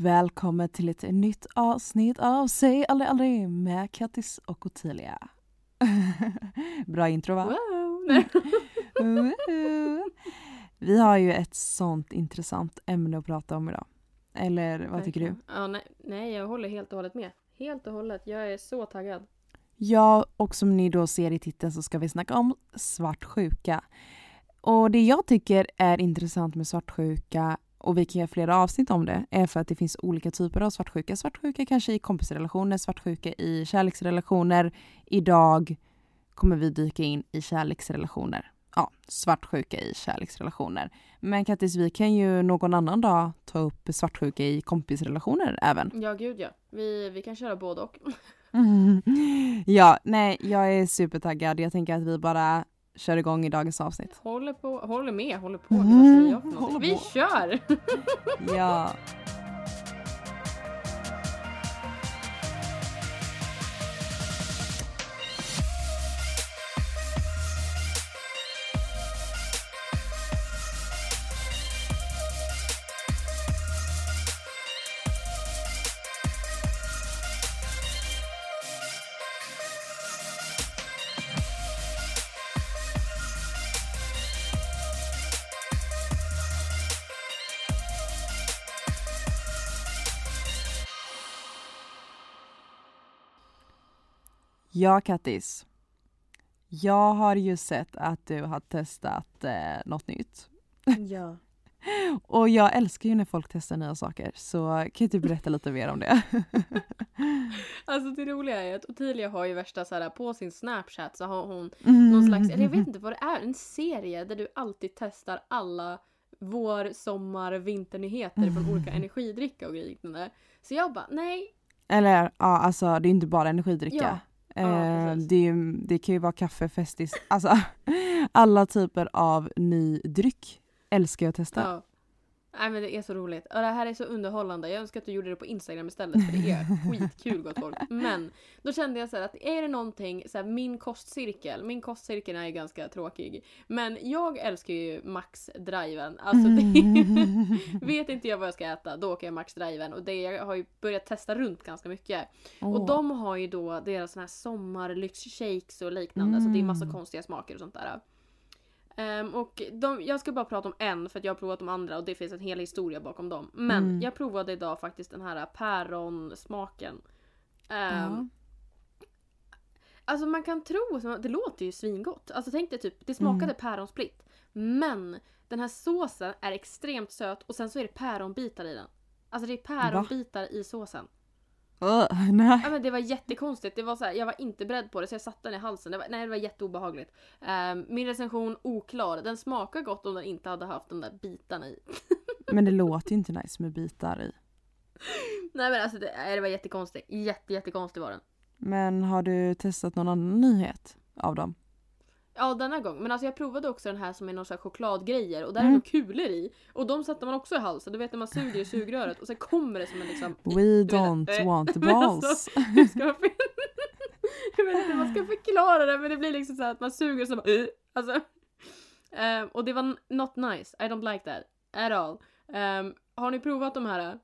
Välkommen till ett nytt avsnitt av Säg aldrig aldrig med Kattis och Ottilia. Bra intro va? Wow. Vi har ju ett sånt intressant ämne att prata om idag. Eller vad tycker du? Ja, nej, nej, jag håller helt och hållet med. Helt och hållet. Jag är så taggad. Ja, och som ni då ser i titeln så ska vi snacka om svartsjuka. Och det jag tycker är intressant med svartsjuka och vi kan göra flera avsnitt om det, är för att det finns olika typer av svartsjuka. Svartsjuka kanske i kompisrelationer, svartsjuka i kärleksrelationer. Idag kommer vi dyka in i kärleksrelationer. Ja, svartsjuka i kärleksrelationer. Men Kattis, vi kan ju någon annan dag ta upp svartsjuka i kompisrelationer även. Ja, gud ja. Vi, vi kan köra både och. Mm. Ja, nej, jag är supertaggad. Jag tänker att vi bara kör igång i dagens avsnitt. Håller på, håller med, håller på. Mm? Vi kör! Ja. Ja, Kattis. Jag har ju sett att du har testat eh, något nytt. Ja. Och jag älskar ju när folk testar nya saker, så kan du berätta lite mer om det? Alltså det roliga är att Ottilia har ju värsta så här på sin snapchat så har hon Mm. någon slags, eller jag vet inte vad det är, en serie där du alltid testar alla vår, sommar, vinternyheter från olika energidricka och liknande. Så jag bara, nej, Eller ja, alltså det är inte bara energidricka. Ja, eh, precis. det, det kan ju vara kaffe, festis, alltså alla typer av ny dryck älskar jag att testa. Ja. Nej men det är så roligt. Och det här är så underhållande. Jag önskar att du gjorde det på Instagram istället för det är skitkul gott folk. Men då kände jag så här att är det någonting, så här, min kostcirkel, min kostcirkel är ju ganska tråkig. Men jag älskar ju Max Driven. Alltså det, vet inte jag vad jag ska äta, då åker jag Max Driven. Och det, jag har ju börjat testa runt ganska mycket. Åh. Och de har ju då deras såna här sommarlyxshakes och liknande. Så det är massa Mm. konstiga smaker och sånt där. Ehm, och de, jag ska bara prata om en för att jag har provat de andra och det finns en hel historia bakom dem. Men Mm. jag provade idag faktiskt den här päronsmaken. Um, Alltså man kan tro, det låter ju svingott. Alltså tänk dig typ, det smakade Mm. päronsplitt. Men den här såsen är extremt söt och sen så är det päronbitar i den. Alltså det är päronbitar i såsen. Ugh, nej. Ja, men det var jättekonstigt. Det var så här, jag var inte beredd på det så jag satte den i halsen. Det var, nej, det var jätteobehagligt. Ehm, min recension oklar. Den smakar gott om den inte hade haft de där bitarna i. Men det låter ju inte nice med bitar i. nej men alltså det, nej, det var jättekonstigt. Jätte, jättekonstig var den. Men har du testat någon annan nyhet av dem? Ja denna gång. Men alltså jag provade också den här som är någon sån här chokladgrejer och där är Mm. nog kulor i. Och de satte man också i halsen. Du vet när man suger i sugröret och sen kommer det som en liksom... We don't eh, want the men balls. alltså, för... jag vet inte hur man ska förklara det men det blir liksom så att man suger och så bara, alltså. Ehm, och det var not nice. I don't like that. At all. Ehm, har ni provat de här?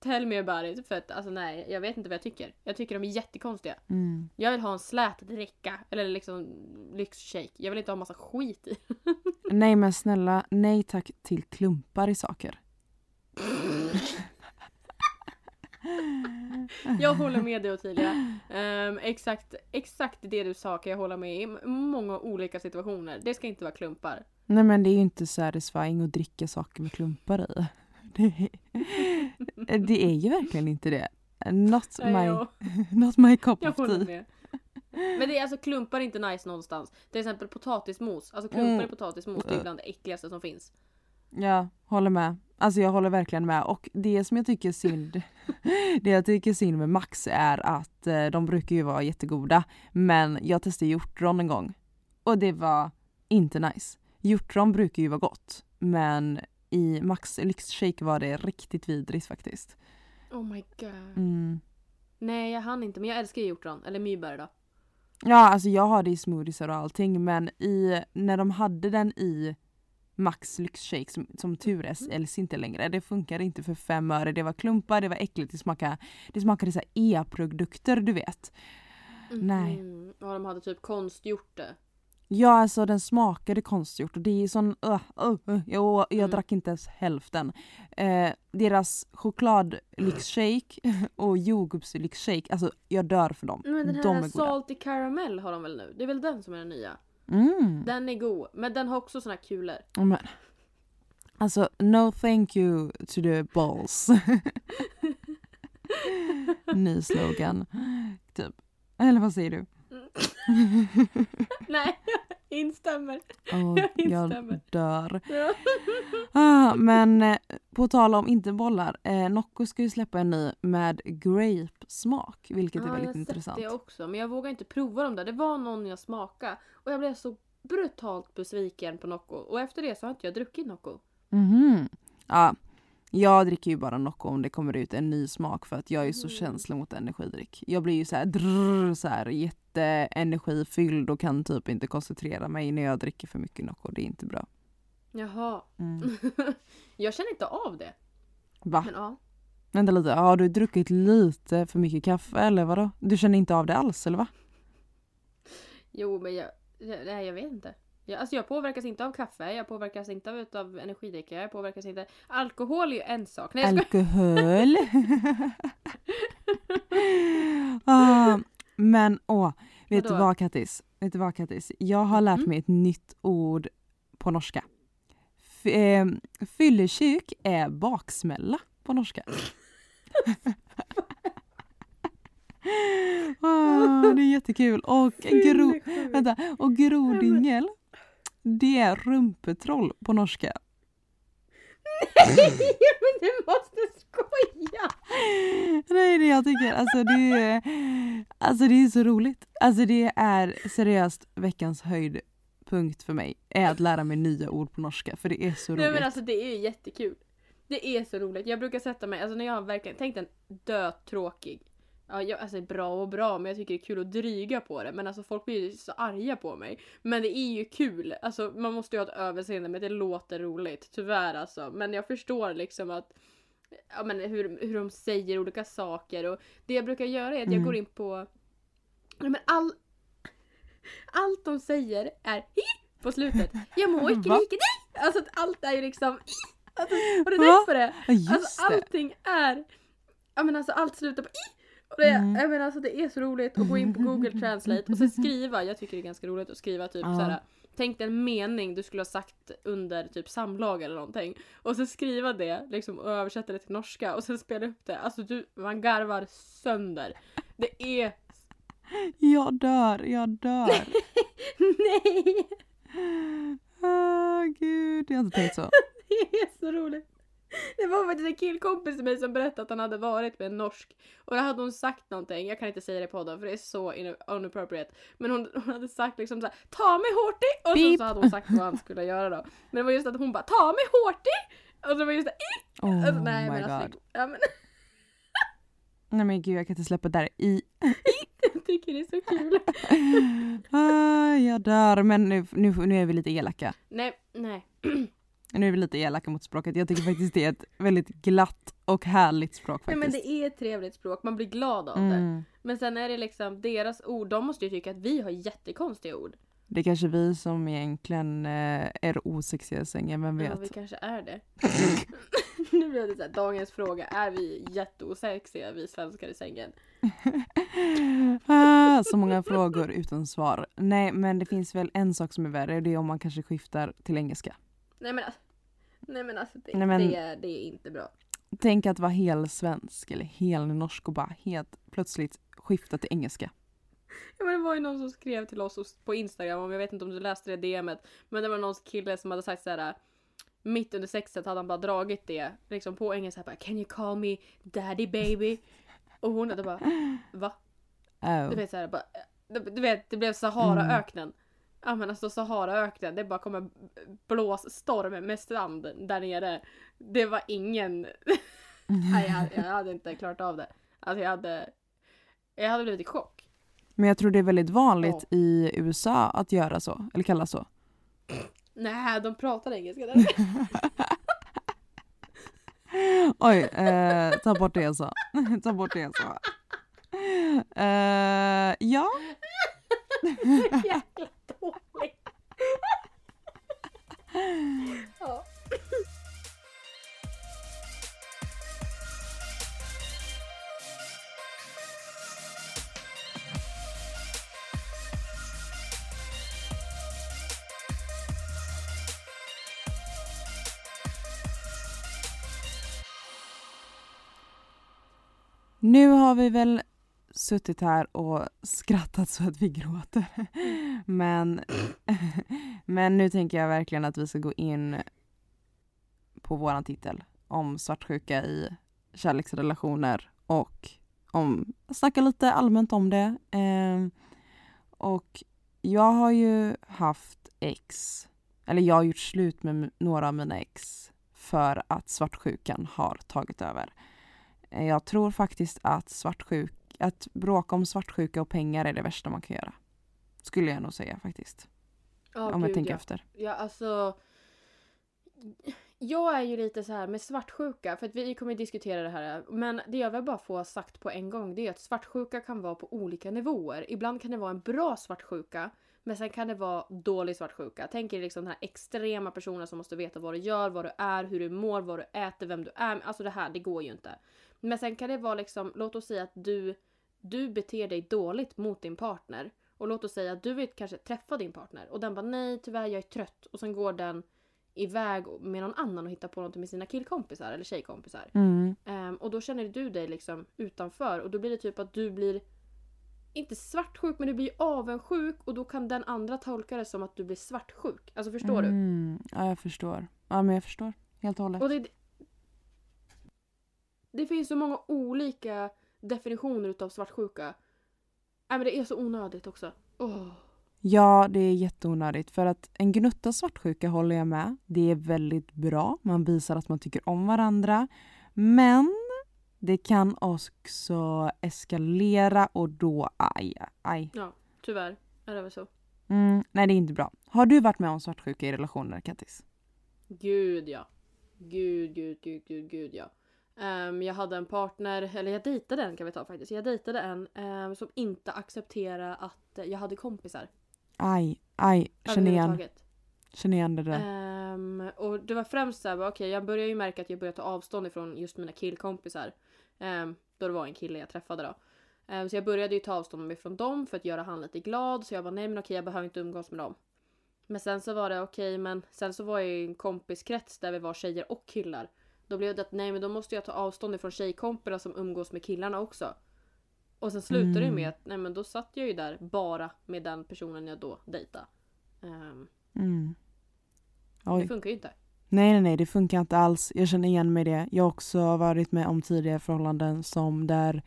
Tell me about it. För att alltså nej, jag vet inte vad jag tycker. Jag tycker de är jättekonstiga. Mm. Jag vill ha en slät dricka. Eller liksom lyxshake. Jag vill inte ha massa skit i. Nej men snälla, nej tack till klumpar i saker. Jag håller med dig Ottilia. Ehm, exakt, exakt det du sa kan jag hålla med i många olika situationer. Det ska inte vara klumpar. Nej men det är ju inte satisfying att dricka saker med klumpar i. Det är, ju verkligen inte det. Not my, not my cup of tea. Men det är alltså klumpar är inte nice någonstans. Till exempel potatismos. Alltså klumpar Mm. i potatismos det är bland det äckligaste som finns. Ja, håller med. Alltså jag håller verkligen med. Och det som jag tycker är synd, det jag tycker är synd med Max är att eh, de brukar ju vara jättegoda. Men jag testade hjortron en gång och det var inte nice. Hjortron brukar ju vara gott, men i Max lyxshake var det riktigt vidrigt faktiskt. Oh my god. Mm. Nej jag hann inte men jag älskar hjortron. Eller myrberg då. Ja, alltså jag har det i smoothies och allting men i, när de hade den i Max lyxshake som, som tur är säljs inte längre. Det funkar inte för fem öre. Det var klumpar, det var äckligt, det smakade, det smakade så e-produkter du vet. Nej. Mhm. Ja, de hade typ konstgjort det. Ja alltså den smakade konstgjort och det är sån, uh, uh, uh. Jag, jag Mm. drack inte ens hälften. Eh, deras chokladlyxshake och jordgubbslyxshake, alltså jag dör för dem. Men den de här är goda. salty caramel har de väl nu? Det är väl den som är den nya? Mm. Den är god, men den har också såna här kulor. Men, alltså no thank you to the balls. Ny slogan. Typ. Eller vad säger du? Nej, jag instämmer. Åh, Jag jag instämmer. dör. Ja. Ah, men eh, på tal om inte bollar, eh, Nocco ska ju släppa en ny med grape-smak, vilket är Ja, jag väldigt har sett intressant. det också, men jag vågar inte prova dem där. Det var någon jag smakade och jag blev så brutalt besviken på Nocco. Och efter det så har inte jag druckit Nocco. Mhm. Ja, jag dricker ju bara Nocco om det kommer ut en ny smak för att jag är så Mm. känslig mot energidryck. Jag blir ju så här, drrr, så här jätteenergifylld och kan typ inte koncentrera mig när jag dricker för mycket Nocco. Det är inte bra. Jaha. Mm. jag känner inte av det. Va? Men ja. Vänta lite, har du druckit lite för mycket kaffe eller vadå? Du känner inte av det alls eller va? Jo, men jag, nej, jag vet inte. Jag, alltså jag påverkas inte av kaffe, jag påverkas inte av, utav energidricka, jag påverkas inte... Alkohol är ju en sak. Nej. Alkohol. ah, men åh, vet du vad Kattis? Vet du vad Kattis? Jag har lärt Mhm. mig ett nytt ord på norska. F- eh, fyllekyk är baksmälla på norska. ah, det är jättekul. Och, gro, vänta, och grodingel, det är rumpetroll på norska. Nej, men du måste skoja! Nej, det jag tycker, alltså det är, alltså det är så roligt. Alltså det är seriöst veckans höjdpunkt för mig, är att lära mig nya ord på norska, för det är så roligt. Nej men alltså det är ju jättekul. Det är så roligt. Jag brukar sätta mig, alltså när jag har verkligen tänkt en dötråkig. Ja, jag, alltså bra och bra men jag tycker det är kul att dryga på det. Men alltså folk blir ju så arga på mig. Men det är ju kul. Alltså man måste ju ha ett överseende med att det låter roligt. Tyvärr alltså. Men jag förstår liksom att ja, men hur, hur de säger olika saker. Och det jag brukar göra är att jag Mm. går in på ja, men all, allt de säger är hi på slutet. Jag må icke lika dig! Alltså att allt är ju liksom i. Alltså, har du tänkt på det? Just Alltså det. allting är... Ja men alltså allt slutar på i. Och det, Mm. jag menar, alltså, det är så roligt att gå in på Google Translate och sen skriva. Jag tycker det är ganska roligt att skriva typ Ja. såhär. Tänk dig en mening du skulle ha sagt under typ samlag eller någonting. Och sen skriva det liksom, och översätta det till norska och sen spela upp det. Alltså du, man garvar sönder. Det är... Jag dör, jag dör. Nej! Ah, gud, jag har inte tänkt så. Det är så roligt. Det var faktiskt en killkompis till mig som berättade att han hade varit med en norsk. Och då hade hon sagt någonting, jag kan inte säga det på podden för det är så in- unappropriate. Men hon, hon hade sagt liksom såhär Ta mig hårt i! Och så, så hade hon sagt vad han skulle göra då. Men det var just att hon bara Ta mig hårt i! Och så var just det Oh alltså, nej, my men god. alltså, ja, men, Nej men gud, jag kan inte släppa det där i. Jag tycker det är så kul. Ah, jag dör, men nu, nu, nu är vi lite elaka. nej, nej. Nu är vi lite elaka mot språket. Jag tycker faktiskt det är ett väldigt glatt och härligt språk nej faktiskt. men det är ett trevligt språk, man blir glad av det. Mm. Men sen är det liksom deras ord, de måste ju tycka att vi har jättekonstiga ord. Det är kanske vi som egentligen eh, är osexiga i sängen, vem Ja, vi vet? kanske är det. nu blev det så här, dagens fråga, är vi jätteosexiga vi svenskar i sängen? ah, så många frågor utan svar. Nej, men det finns väl en sak som är värre, det är om man kanske skiftar till engelska. Nej men alltså, nej, men alltså det, Nej, men- det, är, det är inte bra. Tänk att vara hel svensk eller hel norsk och bara helt plötsligt skifta till engelska. Ja, men det var ju någon som skrev till oss på Instagram, om jag vet inte om du läste det DMet, men det var någon kille som hade sagt så här. Mitt under sexet hade han bara dragit det liksom på engelska bara Can you call me daddy baby? Och hon hade bara va? Oh. Du vet såhär bara, du, du vet det blev Saharaöknen. Ja men alltså Saharaöknen, det bara kommer blåsstorm med strand där nere. Det var ingen... Nej jag, hade- jag hade inte klarat av det. Alltså jag hade... Jag hade blivit i chock. Men jag tror det är väldigt vanligt Ja. i USA att göra så, eller kalla så. Nej, de pratar engelska där. Oj, eh, ta bort det jag sa. ta bort det jag sa. Eh, ja jävla dålig. ja. Nu har vi väl suttit här och skrattat så att vi gråter. Men, men nu tänker jag verkligen att vi ska gå in på våran titel om svartsjuka i kärleksrelationer och om, snacka lite allmänt om det. Eh, och jag har ju haft ex, eller jag har gjort slut med några av mina ex för att svartsjukan har tagit över. Eh, Jag tror faktiskt att svartsjuk, att bråka om svartsjuka och pengar är det värsta man kan göra. Skulle jag nog säga faktiskt. Ja, om jag gud, tänker ja. efter. Ja, alltså. Jag är ju lite så här med svartsjuka, för att vi kommer diskutera det här. Men det jag vill bara få sagt på en gång det är att svartsjuka kan vara på olika nivåer. Ibland kan det vara en bra svartsjuka, men sen kan det vara dålig svartsjuka. Tänk er liksom den här extrema personen som måste veta vad du gör, vad du är, hur du mår, vad du äter, vem du är. Alltså det här, det går ju inte. Men sen kan det vara liksom, låt oss säga att du, du beter dig dåligt mot din partner. Och låt oss säga att du vill kanske träffa din partner och den bara nej tyvärr jag är trött och sen går den iväg med någon annan och hittar på något med sina killkompisar eller tjejkompisar. Mm. Ehm, och då känner du dig liksom utanför och då blir det typ att du blir inte svartsjuk men du blir avundsjuk och då kan den andra tolka det som att du blir svartsjuk. Alltså förstår du? Mm. Ja, jag förstår. Ja, men jag förstår. Helt och hållet. Och det, det finns så många olika definitioner utav svartsjuka. Nej men det är så onödigt också. Åh. Ja, det är jätteonödigt. För att en gnutta svartsjuka håller jag med. Det är väldigt bra. Man visar att man tycker om varandra. Men det kan också eskalera och då, aj, aj. Ja, tyvärr är det väl så. Mm, nej, det är inte bra. Har du varit med om svartsjuka i relationer, Kattis? Gud ja. Gud, gud, gud, gud, gud ja. Ehm, jag hade en partner, eller jag dejtade en kan vi ta faktiskt. Jag dejtade en ehm, som inte accepterade att jag hade kompisar. Aj, aj. Känner igen, känner igen det där. Ehm, och det var främst såhär, okej jag började ju märka att jag började ta avstånd ifrån just mina killkompisar. Um, då det var en kille jag träffade då. Så jag började ju ta avstånd ifrån dem för att göra han lite glad. Så jag bara nej men okej jag behöver inte umgås med dem. Men sen så var det okej men sen så var jag i en kompiskrets där vi var tjejer och killar. Då blev det att nej men då måste jag ta avstånd ifrån tjejkompisarna som umgås med killarna också. Och sen slutade det Mm. med att nej men då satt jag ju där bara med den personen jag då dejtade. Ehm, Mm. det funkar ju inte. Nej, nej, nej, det funkar inte alls. Jag känner igen mig i det. Jag har också varit med om tidigare förhållanden som där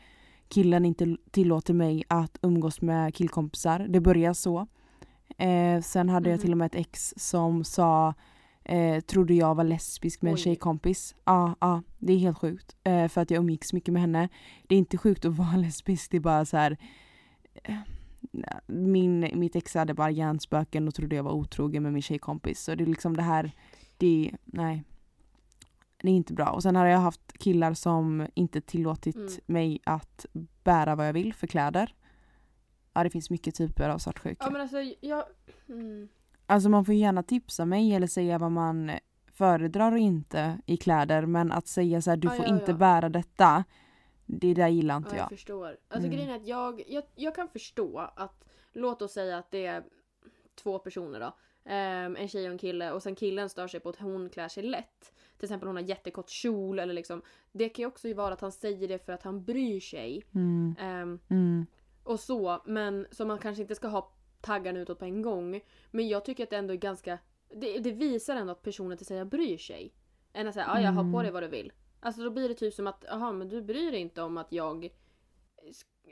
killen inte tillåter mig att umgås med killkompisar. Det börjar så. Eh, sen hade jag Mhm. till och med ett ex som sa eh, trodde jag var lesbisk med en Oj. tjejkompis. Ja, ja, det är helt sjukt. Eh, för att jag umgicks mycket med henne. Det är inte sjukt att vara lesbisk, det är bara så här. eh, Min, mitt ex hade bara hjärnspöken och trodde jag var otrogen med min tjejkompis. Så det är liksom det här det, nej. Det är inte bra. Och sen har jag haft killar som inte tillåtit Mm. mig att bära vad jag vill för kläder. Ja, det finns mycket typer av svartsjuka. Ja men alltså jag... Mm. Alltså man får gärna tipsa mig eller säga vad man föredrar och inte i kläder. Men att säga så här, du Ja, får ja, inte ja. bära detta. Det där gillar inte jag jag. förstår. Alltså Mm. grejen är att jag, jag, jag kan förstå att, låt oss säga att det är två personer då. Ehm, en tjej och en kille och sen killen stör sig på att hon klär sig lätt. Till exempel hon har jättekort kjol eller liksom. Det kan ju också vara att han säger det för att han bryr sig. Mm, Ehm, mm, och så, men så man kanske inte ska ha taggarna utåt på en gång. Men jag tycker att det ändå är ganska... Det, det visar ändå att personen till sig bryr sig. Än att säga ja, jag har på Mm. dig vad du vill. Alltså då blir det typ som att jaha men du bryr dig inte om att jag...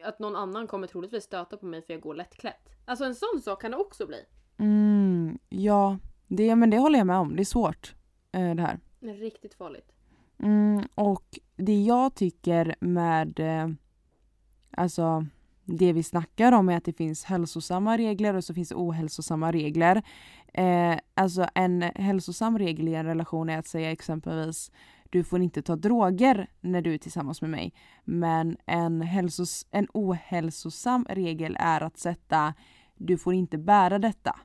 Att någon annan kommer troligtvis stöta på mig för jag går lättklätt. Alltså en sån sak kan det också bli. mm, ja, det, men det håller jag med om. Det är svårt eh, det här. Det är riktigt farligt. Mm, och det jag tycker med, eh, alltså det vi snackar om är att det finns hälsosamma regler och så finns det ohälsosamma regler. Eh, alltså en hälsosam regel i en relation är att säga exempelvis du får inte ta droger när du är tillsammans med mig. Men en, hälsos en ohälsosam regel är att sätta du får inte bära detta.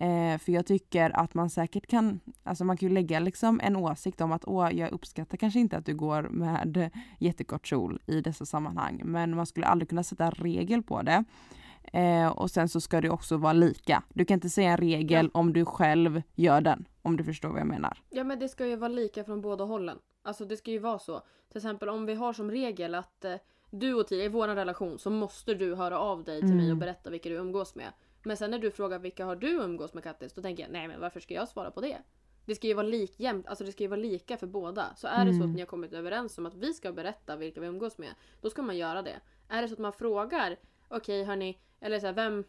Eh, för jag tycker att man säkert kan, alltså man kan ju lägga liksom en åsikt om att åh, jag uppskattar kanske inte att du går med jättekort kjol i dessa sammanhang. Men man skulle aldrig kunna sätta regel på det. Eh, och sen så ska det också vara lika. Du kan inte säga en regel ja. om du själv gör den. Om du förstår vad jag menar. Ja men det ska ju vara lika från båda hållen. Alltså det ska ju vara så. Till exempel om vi har som regel att eh, du och Tia, i vår relation så måste du höra av dig till mm. mig och mm. berätta vilka du umgås med. Men sen när du frågar vilka har du umgås med Kattis? Då tänker jag nej men varför ska jag svara på det? Det ska ju vara likjämnt, alltså det ska ju vara lika för båda. Så är det så att mm. ni har kommit överens om att vi ska berätta vilka vi umgås med, då ska man göra det. Är det så att man frågar, okej okay, hörni, eller så här, vem,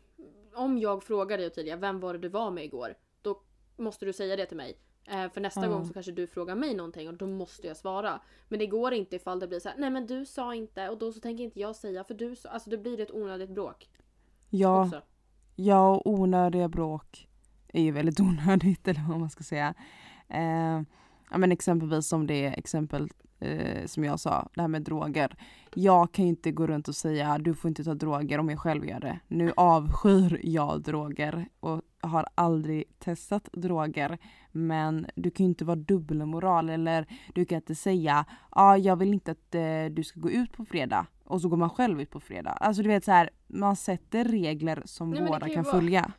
om jag frågar dig Ottilia, vem var det du var med igår? Då måste du säga det till mig. Eh, för nästa mm. gång så kanske du frågar mig någonting och då måste jag svara. Men det går inte ifall det blir så här, nej men du sa inte och då så tänker inte jag säga för du sa, alltså det blir ett onödigt bråk. Ja, också ja och onödiga bråk är ju väldigt onödigt eller vad man ska säga. Eh, ja men exempelvis som det exempel eh, som jag sa, det här med droger. Jag kan ju inte gå runt och säga du får inte ta droger om jag själv gör det. Nu avskyr jag droger och har aldrig testat droger. Men du kan ju inte vara dubbelmoral eller du kan inte säga ja ah, jag vill inte att eh, du ska gå ut på fredag och så går man själv ut på fredag. Alltså du vet så här, man sätter regler som Nej, båda kan, kan följa.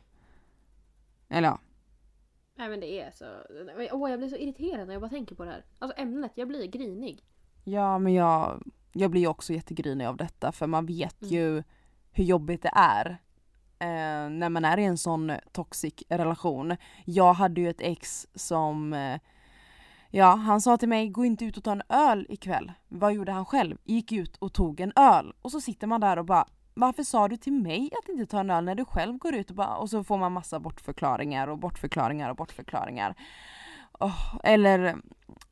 Eller ja. Nej men det är så. Åh jag blir så irriterad när jag bara tänker på det här. Alltså ämnet, jag blir grinig. Ja men jag, jag blir också jättegrinig av detta för man vet mm. ju hur jobbigt det är eh, när man är i en sån toxic relation. Jag hade ju ett ex som eh, Ja, han sa till mig, gå inte ut och ta en öl ikväll. Vad gjorde han själv? Gick ut och tog en öl. Och så sitter man där och bara, varför sa du till mig att inte ta en öl när du själv går ut och bara, och så får man massa bortförklaringar och bortförklaringar och bortförklaringar. Oh, eller,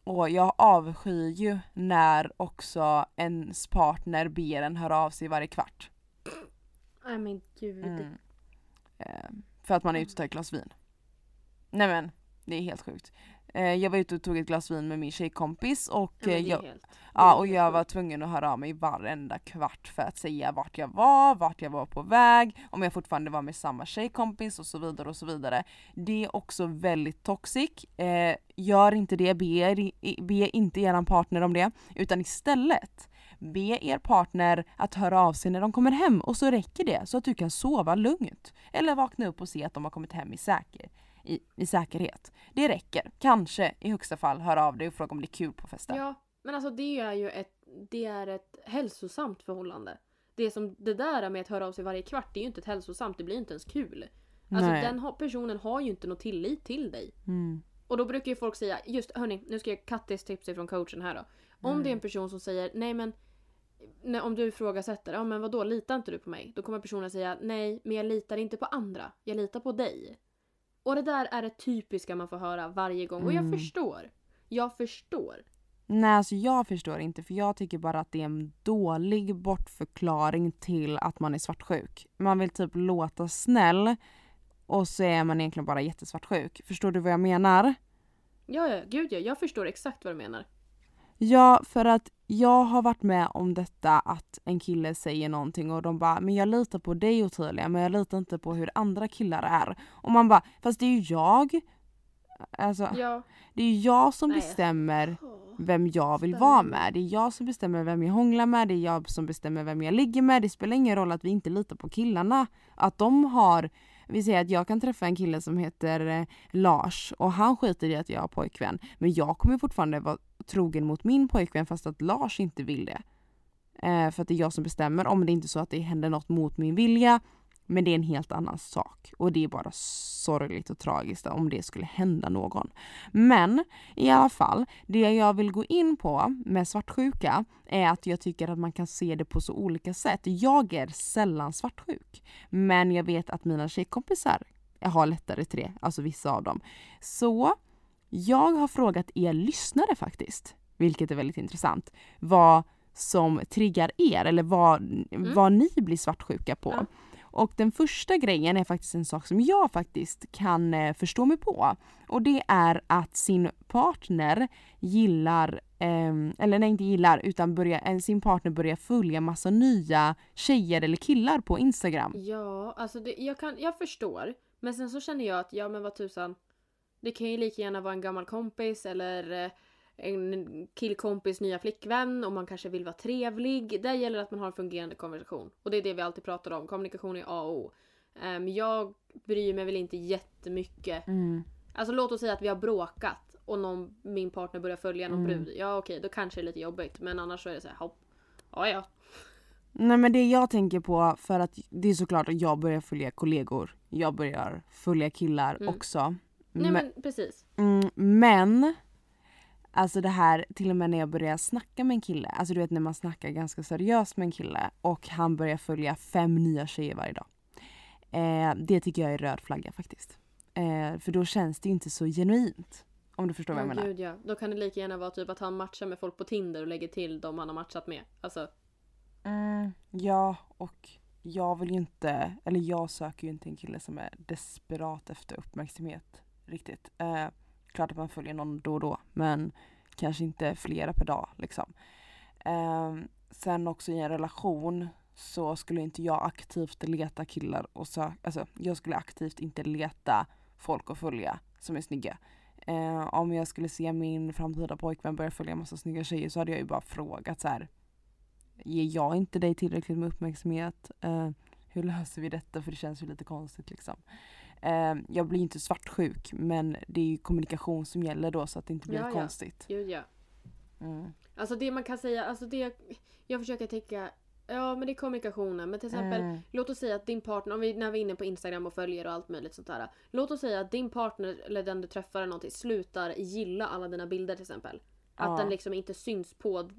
oh, jag avskyr ju när också ens partner ber en höra av sig varje kvart. Nej men gud. Mm. Eh, för att man är ute och tar ett glas vin. Nej men, det är helt sjukt. Eh, jag var ute och tog ett glas vin med min tjejkompis och, ja, eh, jag, ja, och jag var tvungen att höra av mig varenda kvart för att säga vart jag var, vart jag var på väg, om jag fortfarande var med samma tjejkompis och så vidare och så vidare. Det är också väldigt toxic. Eh, gör inte det, be, be inte er partner om det, utan istället be er partner att höra av sig när de kommer hem och så räcker det så att du kan sova lugnt. Eller vakna upp och se att de har kommit hem i säker i, i säkerhet. Det räcker. Kanske i högsta fall höra av dig och fråga om det är kul på festen. Ja, men alltså det är ju ett, det är ett hälsosamt förhållande. Det, som, det där med att höra av sig varje kvart, det är ju inte ett hälsosamt, det blir inte ens kul. Alltså Nej. den personen har ju inte någon tillit till dig. Mm. Och då brukar ju folk säga, just hörni, nu ska jag Kattis tips ifrån coachen här då. Om mm. det är en person som säger, nej men när, om du ifrågasätter, ja men vadå, litar inte du på mig? Då kommer personen säga, nej men jag litar inte på andra, jag litar på dig. Och det där är det typiska man får höra varje gång. Och jag mm. förstår. Jag förstår. Nej, alltså jag förstår inte för jag tycker bara att det är en dålig bortförklaring till att man är svartsjuk. Man vill typ låta snäll och så är man egentligen bara jättesvartsjuk. Förstår du vad jag menar? Ja, ja, gud ja. Jag förstår exakt vad du menar. Ja, för att jag har varit med om detta att en kille säger någonting och de bara “men jag litar på dig Ottilia men jag litar inte på hur andra killar är”. Och man bara “fast det är ju jag”. Alltså, ja. det är ju jag som Nej. bestämmer vem jag vill vara med. Det är jag som bestämmer vem jag hånglar med, det är jag som bestämmer vem jag ligger med. Det spelar ingen roll att vi inte litar på killarna. Att de har vi säger att jag kan träffa en kille som heter eh, Lars och han skiter i att jag har pojkvän. Men jag kommer fortfarande vara trogen mot min pojkvän fast att Lars inte vill det. Eh, för att det är jag som bestämmer om det inte är så att det händer något mot min vilja. Men det är en helt annan sak och det är bara sorgligt och tragiskt om det skulle hända någon. Men i alla fall, det jag vill gå in på med svartsjuka är att jag tycker att man kan se det på så olika sätt. Jag är sällan svartsjuk, men jag vet att mina tjejkompisar har lättare till det, alltså vissa av dem. Så jag har frågat er lyssnare faktiskt, vilket är väldigt intressant, vad som triggar er eller vad, Mm. vad ni blir svartsjuka på. Ja. Och den första grejen är faktiskt en sak som jag faktiskt kan eh, förstå mig på. Och det är att sin partner gillar, ehm, eller nej inte gillar, utan börjar, eh, sin partner börjar följa massa nya tjejer eller killar på Instagram. Ja, alltså det, jag, kan, jag förstår. Men sen så känner jag att, ja men vad tusan. Det kan ju lika gärna vara en gammal kompis eller eh, en killkompis nya flickvän och man kanske vill vara trevlig. Där gäller det att man har en fungerande konversation. Och det är det vi alltid pratar om. Kommunikation är A och O. Ehm, jag bryr mig väl inte jättemycket. Mm. Alltså låt oss säga att vi har bråkat och någon, min partner börjar följa någon Mm. brud. Ja okej, då kanske det är lite jobbigt. Men annars så är det så här, hopp. Ja ja. Nej men det jag tänker på, för att det är såklart att jag börjar följa kollegor. Jag börjar följa killar Mm. också. Nej Men- men precis. Mm, men Alltså det här till och med när jag börjar snacka med en kille, alltså du vet när man snackar ganska seriöst med en kille och han börjar följa fem nya tjejer varje dag. Eh, det tycker jag är röd flagga faktiskt. Eh, för då känns det inte så genuint. Om du förstår vad jag Ja, menar. gud ja. Då kan det lika gärna vara typ att han matchar med folk på Tinder och lägger till dem han har matchat med. Alltså, Mm, ja, och jag vill ju inte, eller jag söker ju inte en kille som är desperat efter uppmärksamhet riktigt. Eh, klart att man följer någon då och då, men kanske inte flera per dag liksom. Eh, sen också i en relation så skulle inte jag aktivt leta killar och söka, alltså jag skulle aktivt inte leta folk att följa som är snygga. Eh, om jag skulle se min framtida pojkvän börja följa massa snygga tjejer så hade jag ju bara frågat så här. Ger jag inte dig tillräckligt med uppmärksamhet? Eh, hur löser vi detta? För det känns ju lite konstigt liksom. Eh, jag blir inte svartsjuk men det är ju kommunikation som gäller då så att det inte blir Ja, ja. konstigt. gud ja. Mm. Alltså det man kan säga, alltså det... Jag försöker tänka, ja men det är kommunikationen. Men till exempel, Mm. låt oss säga att din partner, om vi, när vi är inne på Instagram och följer och allt möjligt sånt där. Låt oss säga att din partner eller den du träffar eller någonting slutar gilla alla dina bilder till exempel. Att Ja. den liksom inte syns på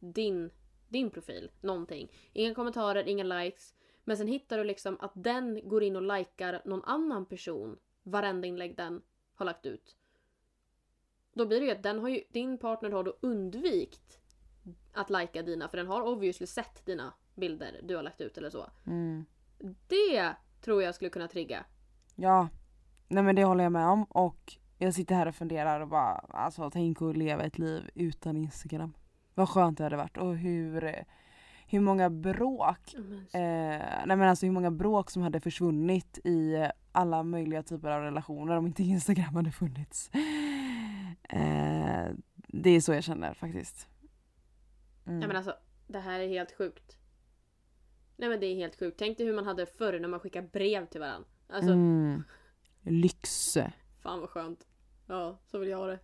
din, din profil. Någonting. Inga kommentarer, inga likes. Men sen hittar du liksom att den går in och likar någon annan person. Varenda inlägg den har lagt ut. Då blir det ju att den har ju, din partner har då undvikt att lajka dina för den har obviously sett dina bilder du har lagt ut eller så. Mm. Det tror jag skulle kunna trigga. Ja, nej men det håller jag med om och jag sitter här och funderar och bara alltså tänk att leva ett liv utan Instagram. Vad skönt det hade varit och hur, hur många bråk Eh, nej men alltså hur många bråk som hade försvunnit i alla möjliga typer av relationer om inte Instagram hade funnits. Eh, det är så jag känner faktiskt. Mm. Nej men alltså, det här är helt sjukt. Nej men det är helt sjukt. Tänk dig hur man hade förr när man skickade brev till varandra. Alltså, mm. Lyx. fan vad skönt. Ja, så vill jag ha det.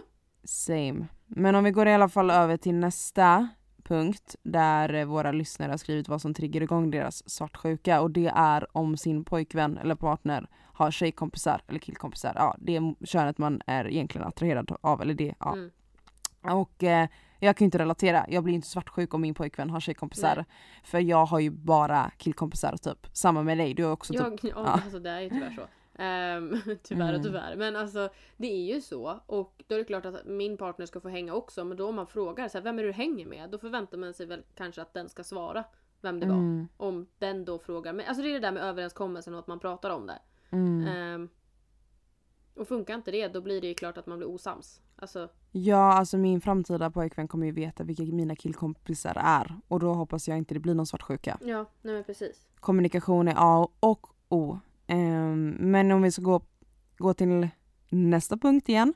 Same. Men om vi går i alla fall över till nästa punkt där eh, våra lyssnare har skrivit vad som triggar igång deras svartsjuka och det är om sin pojkvän eller partner har tjejkompisar eller killkompisar. Ja, det är könet man är egentligen attraherad av eller det. Ja. Mm. Och eh, jag kan ju inte relatera, jag blir inte svartsjuk om min pojkvän har tjejkompisar. Nej. För jag har ju bara killkompisar typ. Samma med dig, du har också Jag, typ... ja, ja. alltså det är ju tyvärr så. Ehm, tyvärr och Mm. tyvärr. Men alltså det är ju så. Och då är det klart att min partner ska få hänga också. Men då om man frågar så här, vem är du hänger med? Då förväntar man sig väl kanske att den ska svara vem det var. Mm, Om den då frågar. Men alltså det är det där med överenskommelsen och att man pratar om det. mm. Ehm, och funkar inte det då blir det ju klart att man blir osams. Alltså, Ja, alltså min framtida pojkvän kommer ju veta vilka mina killkompisar är. Och då hoppas jag inte det blir någon svartsjuka. ja, nej men precis. Kommunikation är A och O. Ehm, men om vi ska gå, gå till nästa punkt igen.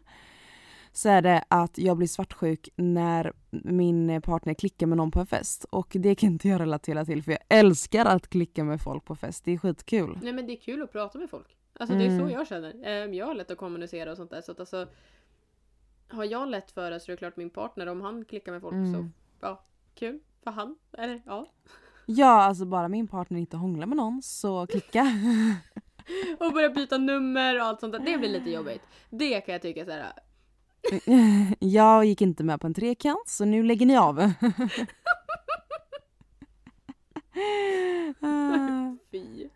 Så är det att jag blir svartsjuk när min partner klickar med någon på en fest. Och det kan inte jag relatera till för jag älskar att klicka med folk på fest. Det är skitkul. Nej men det är kul att prata med folk. Alltså det är så Mm. jag känner. Ehm, jag har lätt att kommunicera och sånt där. Så att alltså, har jag lätt för det så är det klart min partner, om han klickar med folk så Mm. ja, kul för han. Eller ja. Ja, alltså bara min partner inte hånglar med någon så klicka. Och börja byta nummer och allt sånt där. Det blir lite jobbigt. Det kan jag tycka så här. jag gick inte med på en trekant så nu lägger ni av. Fy.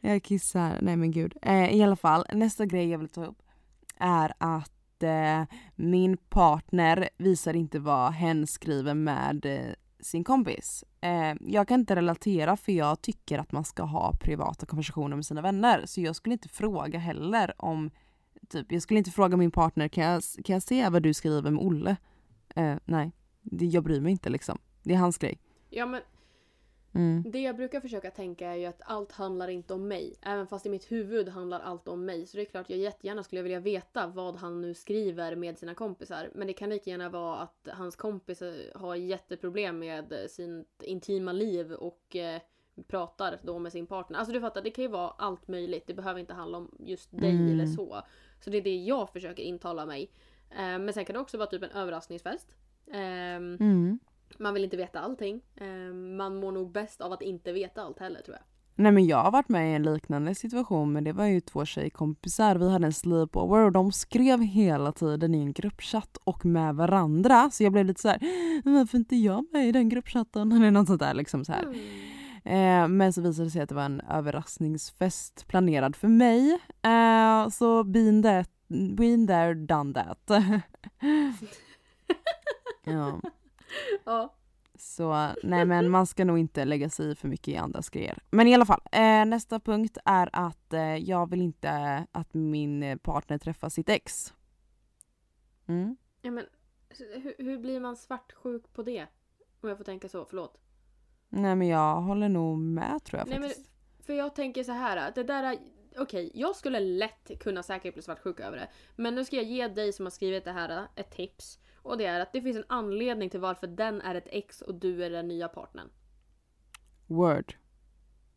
jag kissar, nej men gud. Eh, I alla fall, nästa grej jag vill ta upp är att eh, min partner visar inte vad hen skriver med eh, sin kompis. Eh, jag kan inte relatera för jag tycker att man ska ha privata konversationer med sina vänner. Så jag skulle inte fråga heller om, typ, jag skulle inte fråga min partner kan jag, kan jag se vad du skriver med Olle? Eh, nej, det, jag bryr mig inte liksom. Det är hans grej. Ja men Mm. det jag brukar försöka tänka är ju att allt handlar inte om mig. Även fast i mitt huvud handlar allt om mig. Så det är klart jag jättegärna skulle vilja veta vad han nu skriver med sina kompisar. Men det kan lika gärna vara att hans kompis eh, har jätteproblem med eh, sitt intima liv och eh, pratar då med sin partner. Alltså du fattar, det kan ju vara allt möjligt. Det behöver inte handla om just dig Mm. eller så. Så det är det jag försöker intala mig. Eh, men sen kan det också vara typ en överraskningsfest. Ehm, Mm. Man vill inte veta allting. Eh, man mår nog bäst av att inte veta allt heller tror jag. Nej men jag har varit med i en liknande situation men det var ju två tjejkompisar. Vi hade en sleepover och de skrev hela tiden i en gruppchatt och med varandra. Så jag blev lite så här, varför inte jag med i den gruppchatten? Eller något sånt där liksom så här. Eh, men så visade det sig att det var en överraskningsfest planerad för mig. Eh, så been there, been there, done that. ja. Ja. Så nej men man ska nog inte lägga sig i för mycket i andras grejer. Men i alla fall, eh, nästa punkt är att eh, jag vill inte att min partner träffar sitt ex. Mm. ja men, hur, hur blir man svartsjuk på det? Om jag får tänka så, förlåt. Nej men jag håller nog med tror jag Nej, men- faktiskt. För jag tänker så här det där är... Okej, jag skulle lätt kunna säkert bli svartsjuk över det. Men nu ska jag ge dig som har skrivit det här ett tips. Och det är att det finns en anledning till varför den är ett ex och du är den nya partnern. Word.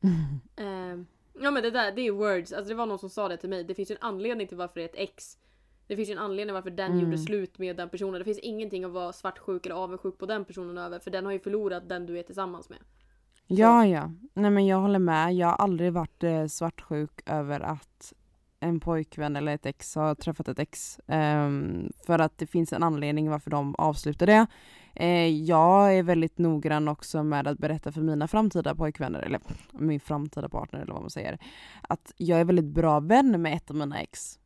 Ehm, ja men det där, det är words. Alltså det var någon som sa det till mig. Det finns ju en anledning till varför det är ett ex. Det finns ju en anledning varför den Mm. gjorde slut med den personen. Det finns ingenting att vara svartsjuk eller avundsjuk på den personen över. För den har ju förlorat den du är tillsammans med. Ja ja, nej men jag håller med. Jag har aldrig varit eh, svartsjuk över att en pojkvän eller ett ex har träffat ett ex. Ehm, för att det finns en anledning varför de avslutar det. Eh, jag är väldigt noggrann också med att berätta för mina framtida pojkvänner, eller min framtida partner eller vad man säger, att jag är väldigt bra vän med ett av mina ex.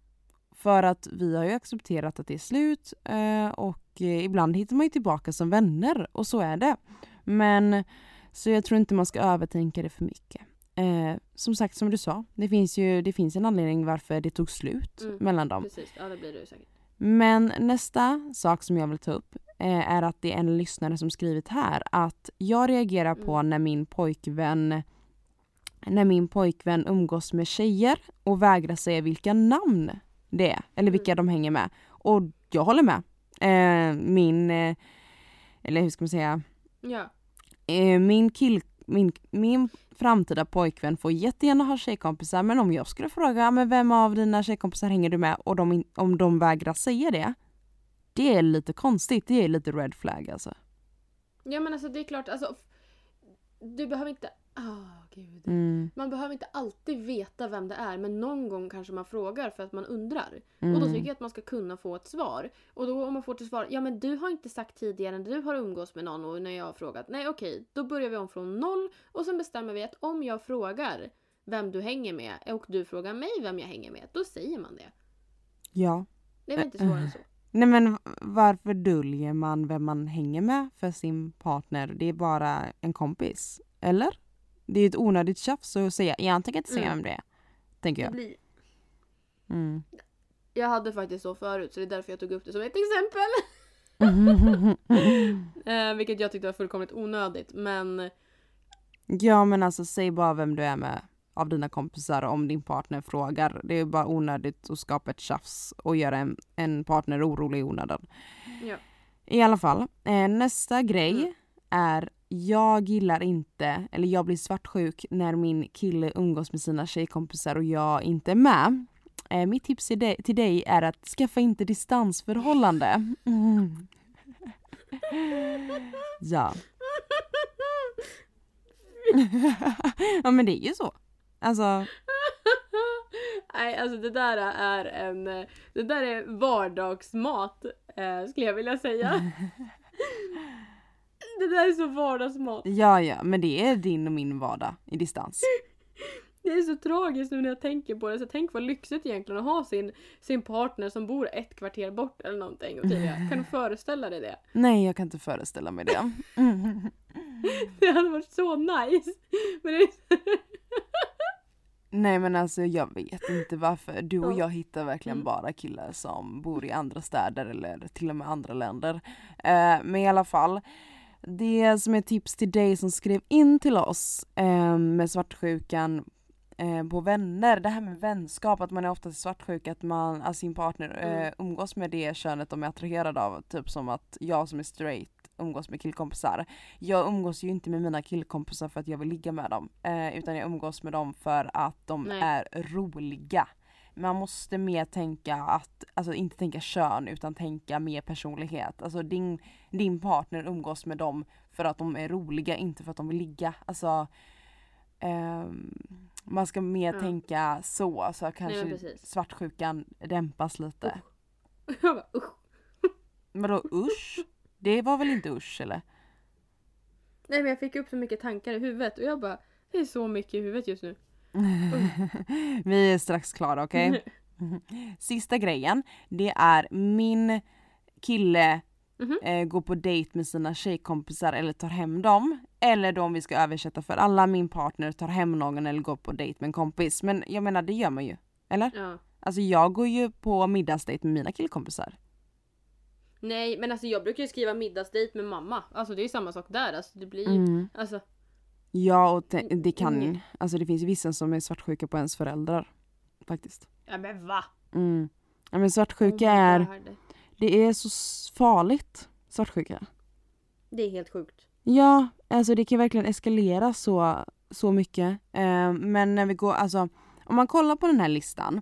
För att vi har ju accepterat att det är slut eh, och eh, ibland hittar man ju tillbaka som vänner och så är det. Men så jag tror inte man ska övertänka det för mycket. Eh, som sagt, som du sa, det finns ju det finns en anledning varför det tog slut Mm, mellan dem. Precis, ja det blir det säkert. Men nästa sak som jag vill ta upp eh, är att det är en lyssnare som skrivit här att jag reagerar på Mm. när min pojkvän när min pojkvän umgås med tjejer och vägrar säga vilka namn det är eller vilka Mm. de hänger med. Och jag håller med. Eh, min, eh, eller hur ska man säga, Ja. Eh, min, kill, min, min framtida pojkvän får jättegärna ha tjejkompisar men om jag skulle fråga men vem av dina tjejkompisar hänger du med och de, om de vägrar säga det det är lite konstigt, det är lite red flag alltså. Ja men alltså det är klart, alltså, du behöver inte... Ah, gud. Mm, Man behöver inte alltid veta vem det är men någon gång kanske man frågar för att man undrar. mm, Och då tycker jag att man ska kunna få ett svar. Och då om man får till svar, ja men du har inte sagt tidigare när du har umgås med någon och när jag har frågat. Nej okej, då börjar vi om från noll och sen bestämmer vi att om jag frågar vem du hänger med och du frågar mig vem jag hänger med, då säger man det. ja. Det är väl inte svårare än så. Nej men varför döljer man vem man hänger med för sin partner? Det är bara en kompis. Eller? Det är ett onödigt tjafs att säga, jag tänker inte säga Mm. vem det är. Tänker Det jag. blir... Mm. Jag hade faktiskt så förut så det är därför jag tog upp det som ett exempel. Eh, vilket jag tyckte var fullkomligt onödigt men Ja men alltså säg bara vem du är med av dina kompisar om din partner frågar. Det är bara onödigt att skapa ett tjafs och göra en, en partner orolig i onödan. Ja. I alla fall, eh, nästa grej Mm. är jag gillar inte, eller jag blir svartsjuk när min kille umgås med sina tjejkompisar och jag inte är med. Eh, mitt tips till dig, är att skaffa inte distansförhållande. Mm. ja. ja men det är ju så. Alltså, Nej, alltså det där är en... Det där är vardagsmat, eh, skulle jag vilja säga. det där är så vardagsmat. ja ja, men det är din och min vardag i distans. Det är så tragiskt nu när jag tänker på det. Så tänk vad lyxigt egentligen att ha sin, sin partner som bor ett kvarter bort eller någonting. Och tidigare. Kan du föreställa dig det? Nej, jag kan inte föreställa mig det. det hade varit så nice. Men det, Nej men alltså jag vet inte varför. Du och Ja. jag hittar verkligen Mm. bara killar som bor i andra städer eller till och med andra länder. Eh, men i alla fall. Det som är tips till dig som skrev in till oss eh, med svartsjukan eh, på vänner. Det här med vänskap, att man är oftast svartsjuk, att man, alltså sin partner eh, Mm. umgås med det könet de är attraherade av. Typ som att jag som är straight umgås med killkompisar. Jag umgås ju inte med mina killkompisar för att jag vill ligga med dem. Eh, utan jag umgås med dem för att de Nej. är roliga. Man måste mer tänka att, alltså inte tänka kön utan tänka mer personlighet. Alltså din, din partner umgås med dem för att de är roliga, inte för att de vill ligga. Alltså ehm, man ska mer Ja. tänka så, så kanske precis. svartsjukan dämpas lite. usch. Vadå usch? Det var väl inte usch eller? Nej men jag fick upp så mycket tankar i huvudet och jag bara, det är så mycket i huvudet just nu. Vi är strax klara okej? Sista grejen, det är min kille Mhm. eh, går på dejt med sina tjejkompisar eller tar hem dem. Eller då om vi ska översätta för alla, min partner tar hem någon eller går på dejt med en kompis. Men jag menar det gör man ju. Eller? Ja. Alltså jag går ju på middagsdejt med mina killkompisar. Nej men alltså jag brukar ju skriva middagsdejt med mamma. Alltså det är ju samma sak där. Alltså det blir ju, Mm. alltså Ja och te- det kan, Mm. alltså det finns vissa som är svartsjuka på ens föräldrar. Faktiskt. ja men va? Mm. Ja men svartsjuka Oh är, God. det är så farligt. Svartsjuka. Det är helt sjukt. Ja, alltså det kan verkligen eskalera så, så mycket. Eh, men när vi går, alltså om man kollar på den här listan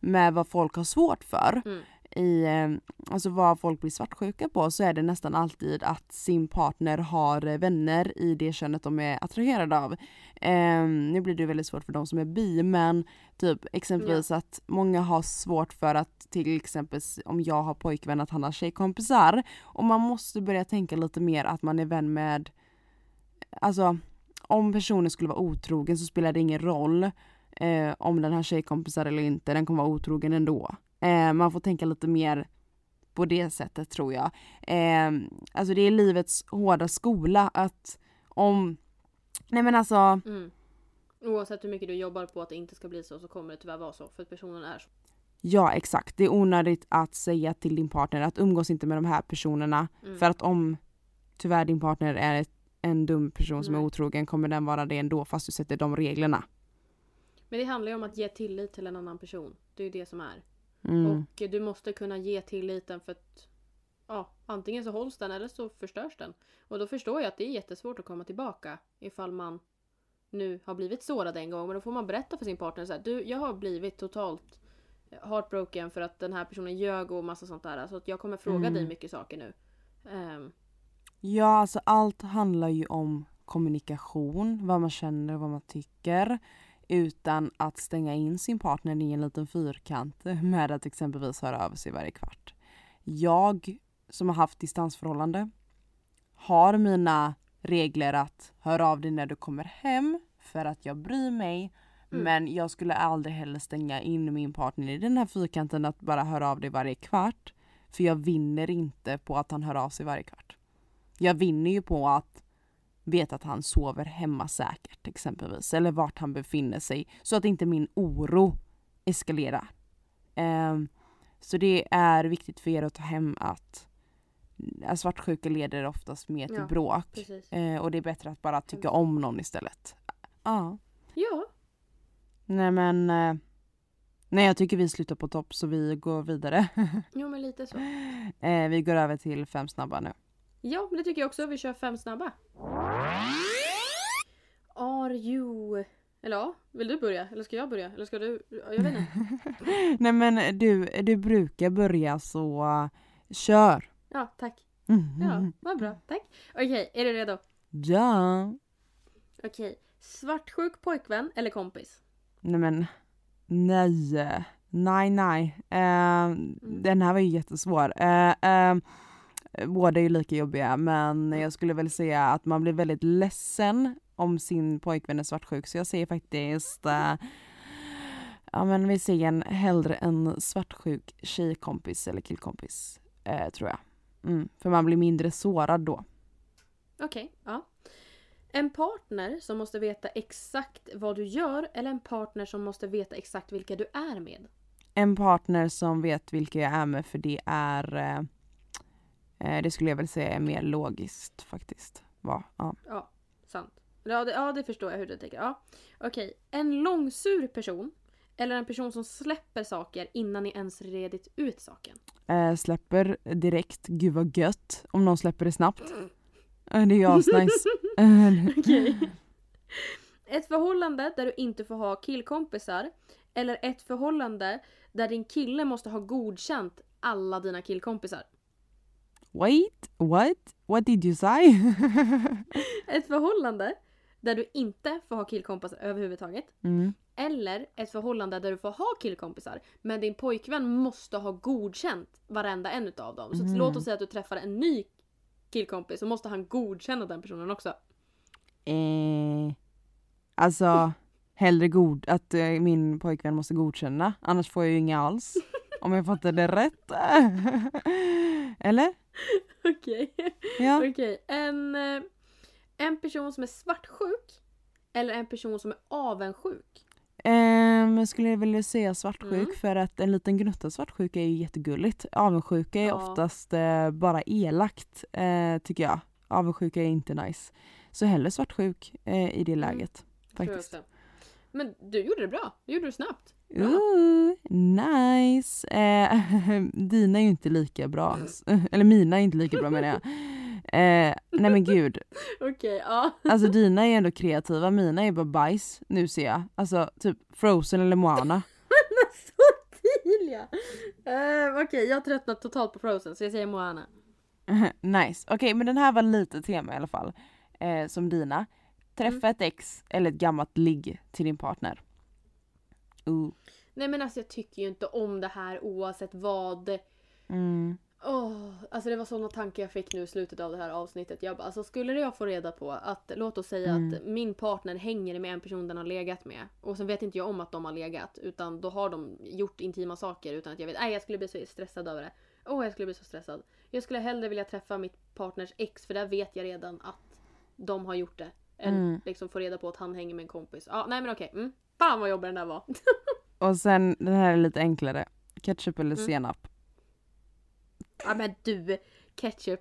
med vad folk har svårt för Mm. I, eh, alltså vad folk blir svartsjuka på så är det nästan alltid att sin partner har eh, vänner i det könet de är attraherade av. Eh, nu blir det väldigt svårt för de som är bi men typ exempelvis att många har svårt för att till exempel om jag har pojkvän att han har tjejkompisar och man måste börja tänka lite mer att man är vän med Alltså om personen skulle vara otrogen så spelar det ingen roll eh, om den har tjejkompisar eller inte, den kommer vara otrogen ändå. Eh, man får tänka lite mer på det sättet tror jag. Eh, alltså det är livets hårda skola att om, nej men alltså, Mm. Oavsett hur mycket du jobbar på att det inte ska bli så så kommer det tyvärr vara så för att personen är så. ja exakt, det är onödigt att säga till din partner att umgås inte med de här personerna Mm. för att om tyvärr din partner är ett, en dum person som är Nej. otrogen kommer den vara det ändå fast du sätter de reglerna. Men det handlar ju om att ge tillit till en annan person. Det är ju det som är. Mm. Och du måste kunna ge tilliten för att ja, antingen så hålls den eller så förstörs den. Och då förstår jag att det är jättesvårt att komma tillbaka ifall man nu har blivit sårad en gång. Men då får man berätta för sin partner så här, du jag har blivit totalt heartbroken för att den här personen ljög och massa sånt där. Så att jag kommer fråga Mm. dig mycket saker nu. Ehm, Ja, alltså allt handlar ju om kommunikation, vad man känner och vad man tycker. Utan att stänga in sin partner i en liten fyrkant med att exempelvis höra av sig varje kvart. Jag som har haft distansförhållande har mina regler att höra av dig när du kommer hem för att jag bryr mig. Mm. Men jag skulle aldrig heller stänga in min partner i den här fyrkanten att bara höra av dig varje kvart. För jag vinner inte på att han hör av sig varje kvart. Jag vinner ju på att veta att han sover hemma säkert exempelvis. Eller vart han befinner sig. Så att inte min oro eskalerar. Ehm, så det är viktigt för er att ta hem att äh, svartsjuka leder oftast mer till Ja, bråk. Eh, och det är bättre att bara tycka om någon istället. Ja. Ja, Nej men eh, Nej jag tycker vi slutar på topp så vi går vidare. jo men lite så. eh, vi går över till fem snabba nu. Ja, men det tycker jag också. Vi kör fem snabba. Are you... Eller ja, vill du börja? Eller ska jag börja? Eller ska du? Ja, Jag vet inte. Nej men du, du brukar börja så uh, kör. Ja, tack. Mm. Ja, vad bra. Tack. Okej, är du redo? Ja. Okej. Svartsjuk pojkvän eller kompis? Nej men nej. Nej nej. Eh, Den här var ju jättesvår. Eh, eh, båda är ju lika jobbiga men jag skulle väl säga att man blir väldigt ledsen om sin pojkvän är svartsjuk så jag säger faktiskt eh, Ja men vi säger en, hellre en svartsjuk tjejkompis eller killkompis eh, tror jag. Mm, för man blir mindre sårad då. Okej, ja. En partner som måste veta exakt vad du gör eller en partner som måste veta exakt vilka du är med? En partner som vet vilka jag är med för det är eh, eh, det skulle jag väl säga är mer logiskt faktiskt. Va? Ja. Ja, sant. Ja det, ja, det förstår jag hur du tänker. Ja. Okej, en långsur person eller en person som släpper saker innan ni ens redit ut saken? Eh, släpper direkt, gud vad gött. Om någon släpper det snabbt. Eh, det är ju asnice. Eh, Okej. Ett förhållande där du inte får ha killkompisar eller ett förhållande där din kille måste ha godkänt alla dina killkompisar. Wait, what? What did you say? Ett förhållande där du inte får ha killkompisar överhuvudtaget. mm. Eller ett förhållande där du får ha killkompisar men din pojkvän måste ha godkänt varenda en utav dem. Så Mhm. låt oss säga att du träffar en ny killkompis så måste han godkänna den personen också. eh, alltså, hellre god, att eh, min pojkvän måste godkänna. Annars får jag ju inga alls. Om jag fattar det rätt. Eller? Okej. Ja. Okej. En, eh, en person som är svartsjuk eller en person som är avundsjuk. Um, jag skulle vilja säga svartsjuk Mm. för att en liten gnutta svartsjuka är ju jättegulligt. Avundsjuka är Ja. oftast eh, bara elakt eh, tycker jag. Avundsjuka är inte nice. Så hellre svartsjuk eh, i det läget. Tror jag Faktiskt. Men du gjorde det bra. Du gjorde det snabbt. Ooh, nice! Eh, dina är ju inte lika bra. Eller mina är inte lika bra menar jag. Eh, nej men gud. Okej, ja. Alltså dina är ändå kreativa, mina är bara bajs. Nu ser jag. Alltså typ Frozen eller Moana. Så Tilia! Uh, Okej, jag har tröttnat totalt på Frozen så jag säger Moana. nice. Okej men den här var lite tema i alla fall. Eh, som dina. Träffa Mm. ett ex eller ett gammalt ligg till din partner. Ooh. Nej men alltså jag tycker ju inte om det här oavsett vad. Mm. Åh, alltså det var sådana tankar jag fick nu i slutet av det här avsnittet. Jag bara, alltså skulle jag få reda på att, låt oss säga Mm. att min partner hänger med en person den har legat med. Och sen vet inte jag om att de har legat. Utan då har de gjort intima saker utan att jag vet. Nej jag skulle bli så stressad över det. Åh jag skulle bli så stressad. Jag skulle hellre vilja träffa mitt partners ex för där vet jag redan att de har gjort det. Än Mm. liksom få reda på att han hänger med en kompis. Ja nej men okej. Mm. Fan vad jobbig den där var. Och sen den här är lite enklare. Ketchup eller Mm. senap. ja men du. Ketchup.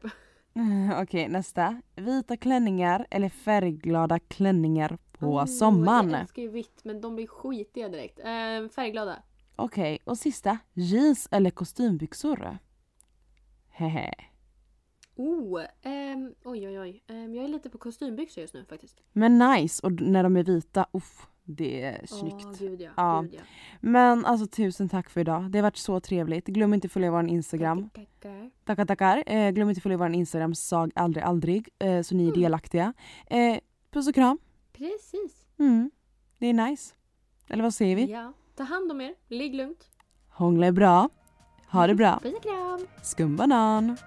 Okej nästa. Vita klänningar eller färgglada klänningar på Oh, sommaren. Jag älskar ju vitt men de blir skitiga direkt. Eh, färgglada. Okej, och sista. Jeans eller kostymbyxor? Hehe. Oh, ehm, oj oj oj. Ehm, jag är lite på kostymbyxor just nu faktiskt. Men nice, och när de är vita, uff, det är snyggt. Åh gud ja. Ja. Gud, ja. Men alltså tusen tack för idag. Det har varit så trevligt. Glöm inte att följa vår Instagram. Tackar. Tackar tackar. Eh, glöm inte att följa vår Instagram sag aldrig aldrig eh, så ni är Mm. delaktiga. Eh, puss och kram. Precis. Mm. Det är nice. Eller vad säger vi? Ja. Ta hand om er. Ligg lugnt. Hångla är bra. Ha det bra. Puss och kram. Skumbanan.